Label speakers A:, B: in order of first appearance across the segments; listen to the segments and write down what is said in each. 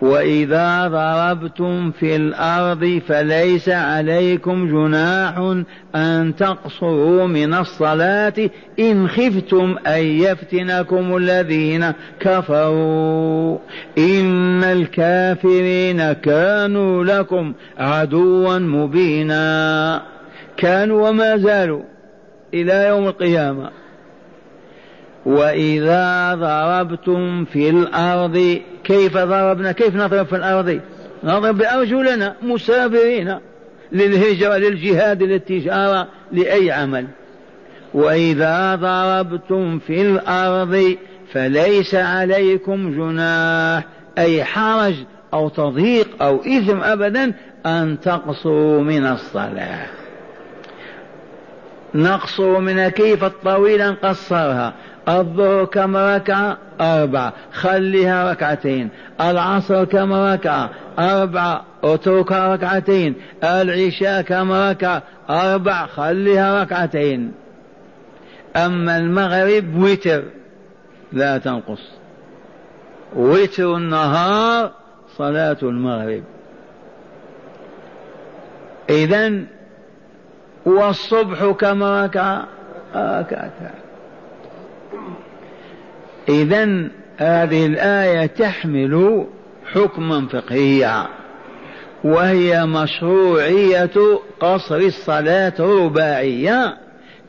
A: وإذا ضربتم في الأرض فليس عليكم جناح أن تقصروا من الصلاة إن خفتم أن يفتنكم الذين كفروا. إن الكافرين كانوا لكم عدوا مبينا. كانوا وما زالوا إلى يوم القيامة. وإذا ضربتم في الأرض كيف ضربنا كيف نضرب في الأرض؟ نضرب بأرجلنا مسافرين للهجرة للجهاد للتجارة لأي عمل. وإذا ضربتم في الأرض فليس عليكم جناح أي حرج أو تضييق أو إثم أبدا أن تقصروا من الصلاة. نقصر من كيف الطويلة نقصرها الظهر كم ركعة؟ أربعة. خليها ركعتين. العصر كم ركعة؟ أربعة. اتركها ركعتين. العشاء كم ركعة؟ أربع خليها ركعتين. أما المغرب وتر. لا تنقص. وتر النهار صلاة المغرب. إذا والصبح كم ركعة؟ ركعتان. إذا هذه الآية تحمل حكما فقهيا وهي مشروعية قصر الصلاة رباعية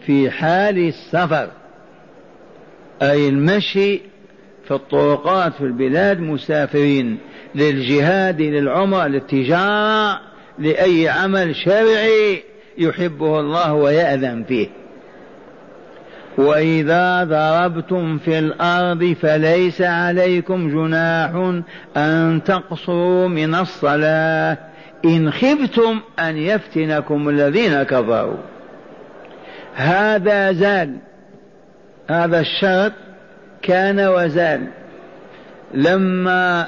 A: في حال السفر أي المشي في الطرقات في البلاد مسافرين للجهاد للعمرة للتجارة لأي عمل شرعي يحبه الله ويأذن فيه. وإذا ضربتم في الأرض فليس عليكم جناح أن تقصروا من الصلاة. إن خفتم أن يفتنكم الذين كفروا. هذا زال. هذا الشرط كان وزال. لما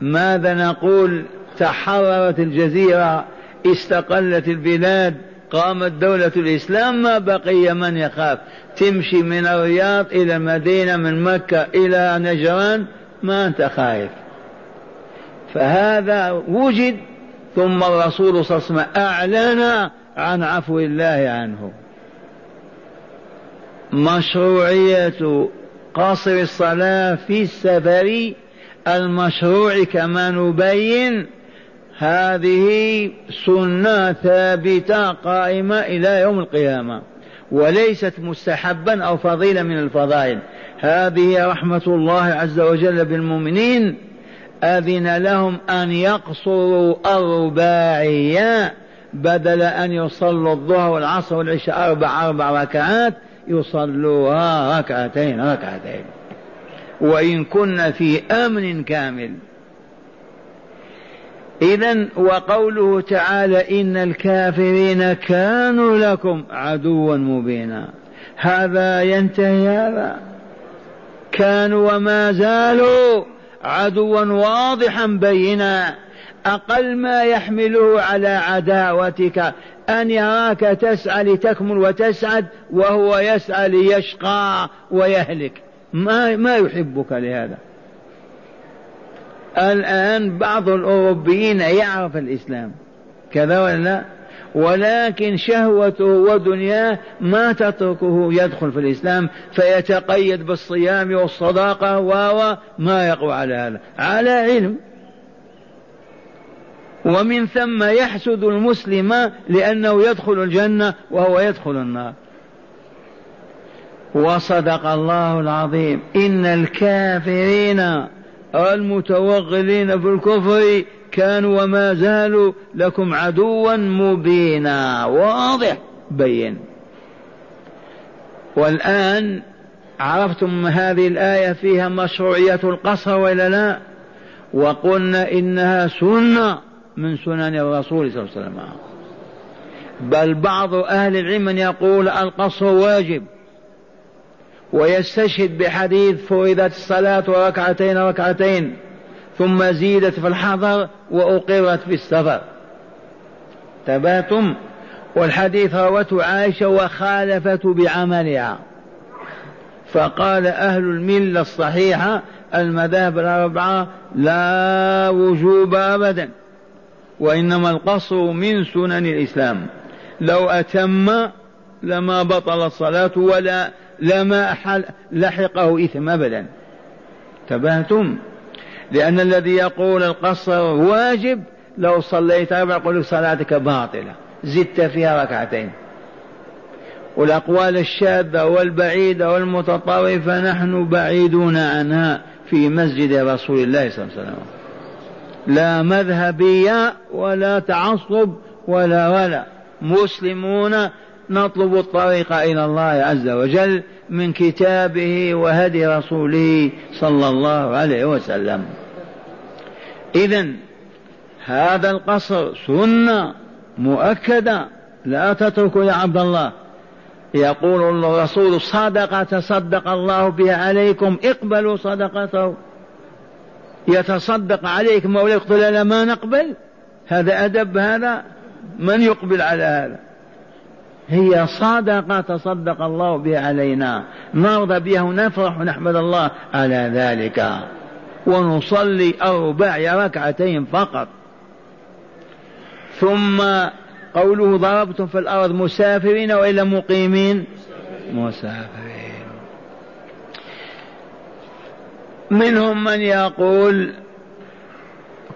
A: ماذا نقول تحررت الجزيرة استقلت البلاد قامت دولة الإسلام ما بقي من يخاف. تمشي من الرياض إلى المدينة من مكة إلى نجران ما أنت خايف. فهذا وجد ثم الرسول صلى الله عليه وسلم أعلن عن عفو الله عنه. مشروعية قصر الصلاة في السفر المشروع كما نبين هذه سنة ثابتة قائمة إلى يوم القيامة وليست مستحبا أو فضيلة من الفضائل. هذه رحمة الله عز وجل بالمؤمنين أذن لهم أن يقصروا الرباعية بدل أن يصلوا الظهر والعصر والعشاء أربع أربع ركعات يصلوها ركعتين ركعتين. وإن كن في أمن كامل إذا وقوله تعالى إن الكافرين كانوا لكم عدوا مبينا. هذا ينتهي هذا. كانوا وما زالوا عدوا واضحا بينا. أقل ما يحمله على عداوتك. أن يراك تسعى لتكمل وتسعد وهو يسعى ليشقى ويهلك. ما ما يحبك لهذا. الآن بعض الأوروبيين يعرف الإسلام كذا ولا لا؟ ولكن شهوته ودنياه ما تتركه يدخل في الإسلام فيتقيد بالصيام والصداقة و ما يقوى على هذا على علم. ومن ثم يحسد المسلم لأنه يدخل الجنة وهو يدخل النار. وصدق الله العظيم إن الكافرين المتوغلين في الكفر كانوا وما زالوا لكم عدوا مبينا. واضح بين. والآن عرفتم هذه الآية فيها مشروعية القصر ولا لا؟ وقلنا إنها سنة من سنن الرسول صلى الله عليه وسلم. بل بعض أهل العلم يقول القصر واجب. ويستشهد بحديث فرضت الصلاة ركعتين ركعتين ثم زيدت في الحضر وأقرت في السفر. تباتم؟ والحديث روته عائشة وخالفته بعملها. فقال أهل الملة الصحيحة المذاهب الأربعة لا وجوب أبدا وإنما القصر من سنن الإسلام. لو أتم لما بطل الصلاة ولا لما لحقه إثم أبدا. تبهتم؟ لأن الذي يقول القصر واجب لو صليت أربع قل صلاتك باطلة. زدت فيها ركعتين. والأقوال الشاذة والبعيدة والمتطرفة نحن بعيدون عنها في مسجد رسول الله صلى الله عليه وسلم. لا مذهبية ولا تعصب ولا ولا. مسلمون نطلب الطريق إلى الله عز وجل من كتابه وهدي رسوله صلى الله عليه وسلم. إذا هذا القصر سنة مؤكدة لا تتركوا يا عبد الله. يقول الرسول صدقة تصدق الله بها عليكم اقبلوا صدقته. يتصدق عليك مولاك قل لا ما نقبل؟ هذا أدب هذا من يقبل على هذا؟ هي صدقة تصدق الله بها علينا. نرضى بها ونفرح ونحمد الله على ذلك. ونصلي أربع ركعتين فقط. ثم قوله ضربتم في الأرض مسافرين وإلا مقيمين؟ مسافرين. منهم من يقول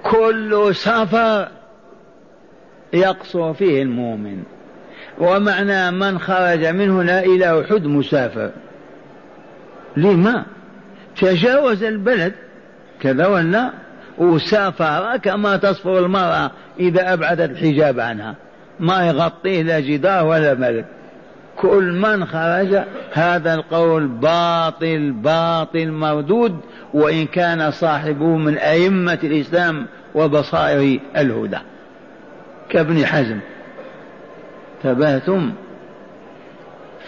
A: كل سفر يقصر فيه المؤمن. ومعنى من خرج من هنا إلى أحد مسافر. لما تجاوز البلد. كذا ولا؟ وسافر كما تصفر المرأة إذا أبعدت الحجاب عنها. ما يغطيه لا جدار ولا ملك كل من خرج هذا القول باطل باطل مردود. وإن كان صاحبه من أئمة الإسلام وبصائر الهدى. كابن حزم. تبهتم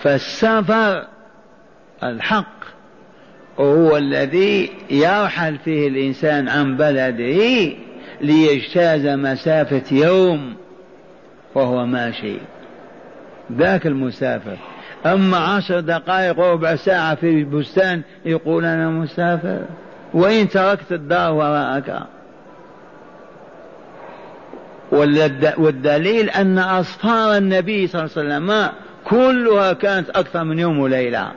A: فالسفر الحق هو الذي يرحل فيه الإنسان عن بلده ليجتاز مسافة يوم وهو ماشي. ذاك المسافر. أما عشر دقائق وربع ساعة في البستان يقول أنا مسافر. وإن تركت الدار وراءك؟ والدليل أن أسفار النبي صلى الله عليه وسلم كلها كانت أكثر من يوم وليلة.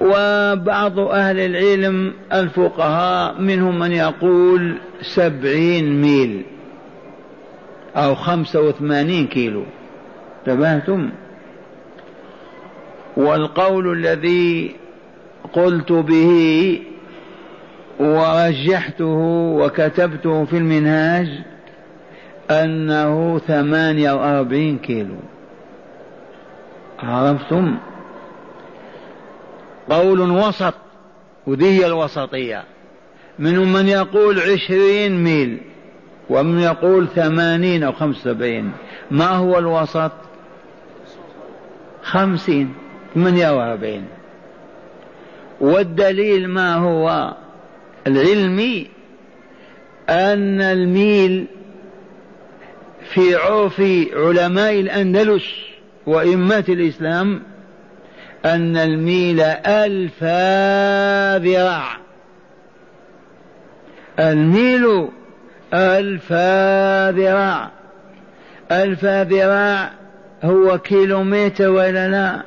A: وبعض أهل العلم الفقهاء منهم من يقول سبعين ميل أو خمسة وثمانين كيلو. تبهتم والقول الذي قلت به ورجحته وكتبته في المنهاج أنه ثمانية وأربعين كيلو. عرفتم؟ قول وسط وذي الوسطية. منهم من يقول عشرين ميل ومن يقول ثمانين أو خمسة وسبعين. ما هو الوسط؟ خمسين ثمانية وأربعين. والدليل ما هو؟ العلمي أن الميل في عرف علماء الأندلس وإمة الإسلام أن الميل ألف ذراع. الميل ألف ذراع. ألف ذراع هو كيلومتر ولا لا؟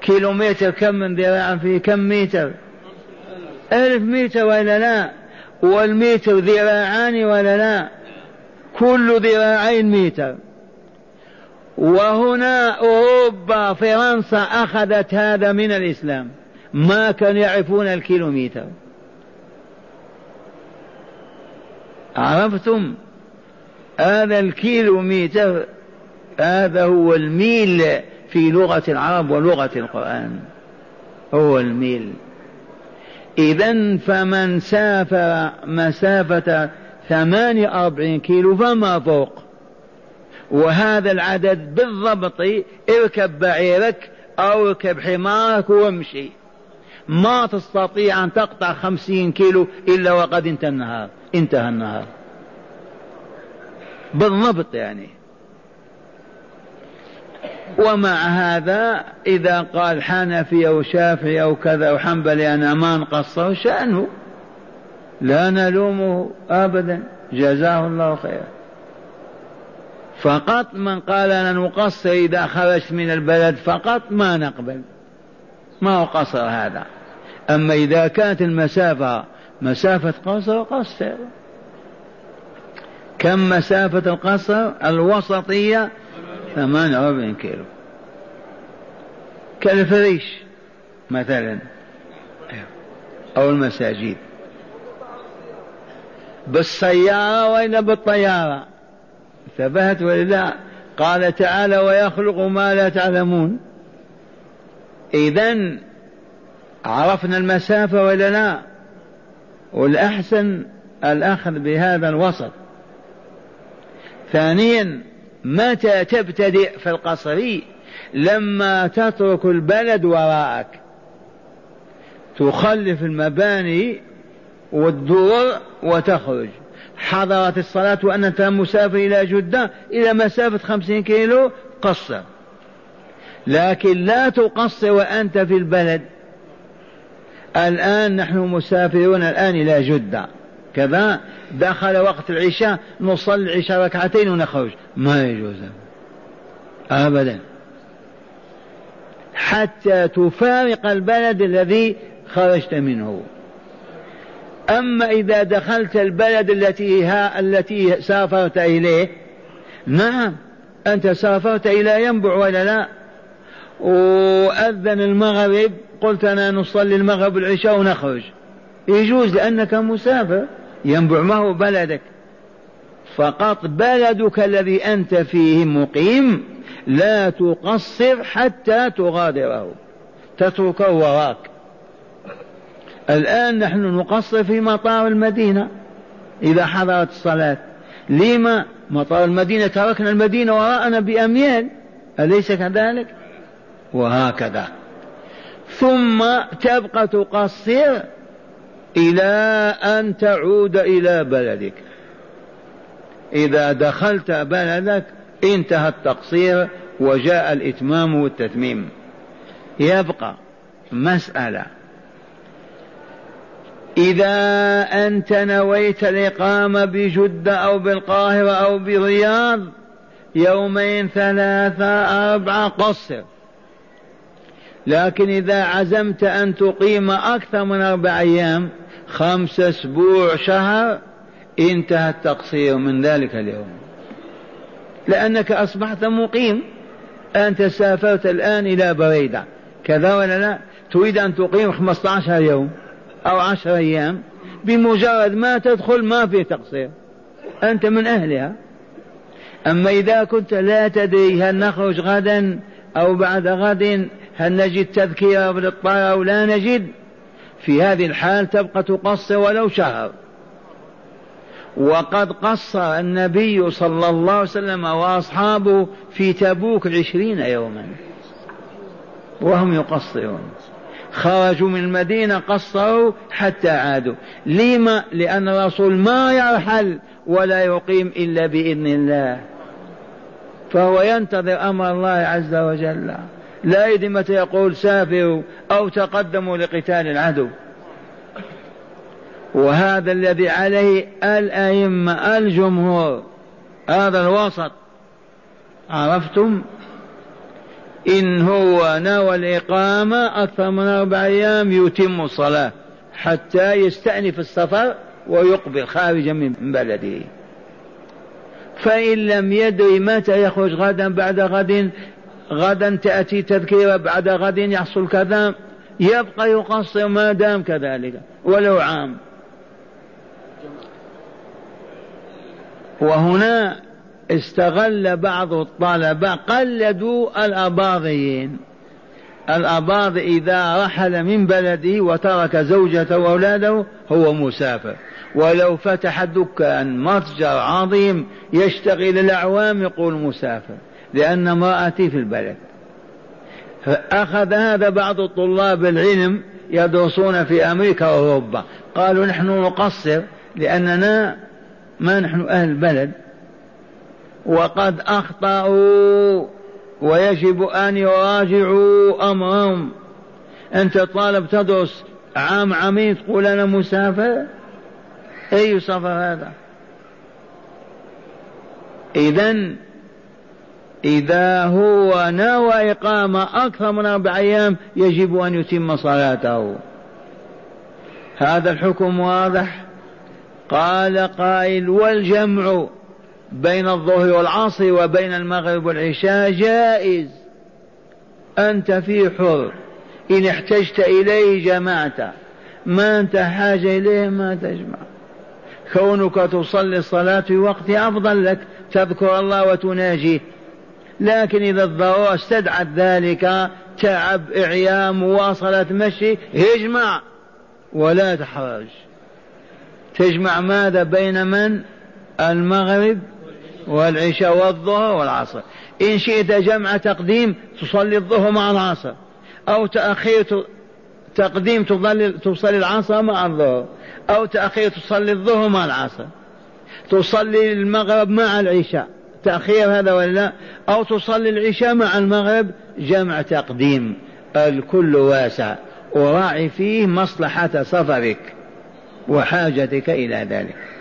A: كيلومتر كم من ذراع فيه كم متر؟ ألف متر ولا لا؟ والمتر ذراعان ولا لا؟ كل ذراعين متر. وهنا أوروبا فرنسا أخذت هذا من الإسلام. ما كانوا يعرفون الكيلومتر. عرفتم؟ هذا الكيلومتر هذا هو الميل في لغة العرب ولغة القرآن. هو الميل. إذا فمن سافر مسافة ثمانية أربعين كيلو فما فوق. وهذا العدد بالضبط اركب بعيرك أو اركب حمارك وامشي. ما تستطيع أن تقطع خمسين كيلو إلا وقد انتهى النهار. انتهى النهار. بالضبط يعني. ومع هذا إذا قال حنفي أو شافعي أو كذا أو حنبلي أنا ما نقصر شأنه. لا نلومه أبدا. جزاه الله خيرا. فقط من قال أنا نقصر إذا خرجت من البلد فقط ما نقبل. ما هو قصر هذا. أما إذا كانت المسافة مسافة قصر قصر. كم مسافة القصر؟ الوسطية ثمانية وأربعين كيلو كالفريش مثلا. أو المساجد. بالسيارة وإلا بالطيارة. انتبهت ولا قال تعالى ويخلق ما لا تعلمون. إذا عرفنا المسافة ولا لا والأحسن الأخذ بهذا الوسط. ثانيا متى تبتدئ في القصر؟ لما تترك البلد وراءك. تخلف المباني والدور وتخرج. حضرت الصلاة وأنت مسافر إلى جدة إلى مسافة خمسين كيلو قصر. لكن لا تقصر وأنت في البلد. الآن نحن مسافرون الآن إلى جدة. كذا دخل وقت العشاء نصلي العشاء ركعتين ونخرج. ما يجوز. أبدا. حتى تفارق البلد الذي خرجت منه. أما إذا دخلت البلد التي ها التي سافرت إليه نعم أنت سافرت إلى ينبع ولا لا؟ وأذن المغرب قلت أنا نصلي المغرب والعشاء ونخرج. يجوز لأنك مسافر. ينبع ما هو بلدك؟ فقط بلدك الذي أنت فيه مقيم لا تقصر حتى تغادره. تتركه وراك. الآن نحن نقصر في مطار المدينة إذا حضرت الصلاة. لما مطار المدينة؟ تركنا المدينة وراءنا بأميال. أليس كذلك؟ وهكذا. ثم تبقى تقصر إلى أن تعود إلى بلدك. إذا دخلت بلدك انتهى التقصير وجاء الإتمام والتتميم. يبقى مسألة. إذا أنت نويت الإقامة بجدة أو بالقاهرة أو برياض يومين ثلاثة أربعة قصر. لكن إذا عزمت أن تقيم أكثر من أربع أيام خمس أسبوع شهر انتهى التقصير من ذلك اليوم. لأنك أصبحت مقيم. أنت سافرت الآن إلى بريدة. كذا ولا لا؟ تريد أن تقيم 15 يوم أو عشر أيام بمجرد ما تدخل ما في تقصير. أنت من أهلها. أما إذا كنت لا تدري هل نخرج غدا أو بعد غد هل نجد تذكير بالطائرة أو لا نجد في هذه الحال تبقى تقصر ولو شهر. وقد قصر النبي صلى الله عليه وسلم وأصحابه في تبوك عشرين يوما. وهم يقصرون. خرجوا من المدينة قصروا حتى عادوا. لما؟ لأن الرسول ما يرحل ولا يقيم إلا بإذن الله. فهو ينتظر أمر الله عز وجل. لا يدري متى يقول سافروا أو تقدموا لقتال العدو. وهذا الذي عليه الأئمة الجمهور هذا الوسط. عرفتم؟ إن هو نوى الإقامة أكثر من أربع أيام يتم الصلاة حتى يستأنف السفر ويقبل خارجا من بلده. فإن لم يدري متى يخرج غدا بعد غد غدا تأتي تذكيرة بعد غد يحصل كذا يبقى يقصر ما دام كذلك ولو عام. وهنا استغل بعض الطلبة قلدوا الأباضيين. الأباضي إذا رحل من بلده وترك زوجته وأولاده هو مسافر. ولو فتح دكان متجر عظيم يشتغل الأعوام يقول مسافر. لأن امرأتي في البلد. فأخذ هذا بعض الطلاب العلم يدرسون في أمريكا وأوروبا. قالوا نحن نقصر لأننا ما نحن أهل البلد وقد أخطأوا ويجب أن يراجعوا أمرهم. أنت طالب تدرس عام عامين تقول أنا مسافر؟ أي سفر هذا؟ إذا إذا هو نوى إقامة أكثر من أربع أيام يجب أن يتم صلاته. هذا الحكم واضح؟ قال قائل والجمع بين الظهر والعصر وبين المغرب والعشاء جائز. أنت في حر. إن احتجت إليه جمعت. ما أنت حاجة إليه ما تجمع. كونك تصلي الصلاة في وقتها أفضل لك تذكر الله وتناجيه. لكن إذا الضرورة استدعت ذلك تعب إعياء مواصلة مشي اجمع ولا تحرج. تجمع ماذا بين من؟ المغرب والعشاء والظهر والعصر. إن شئت جمع تقديم تصلي الظهر مع العصر. أو تأخير تقديم تصلي العصر مع الظهر. أو تأخير تصلي الظهر مع العصر. تصلي المغرب مع العشاء. تأخير هذا ولا أو تصلي العشاء مع المغرب جمع تقديم. الكل واسع. وراعي فيه مصلحة سفرك وحاجتك إلى ذلك.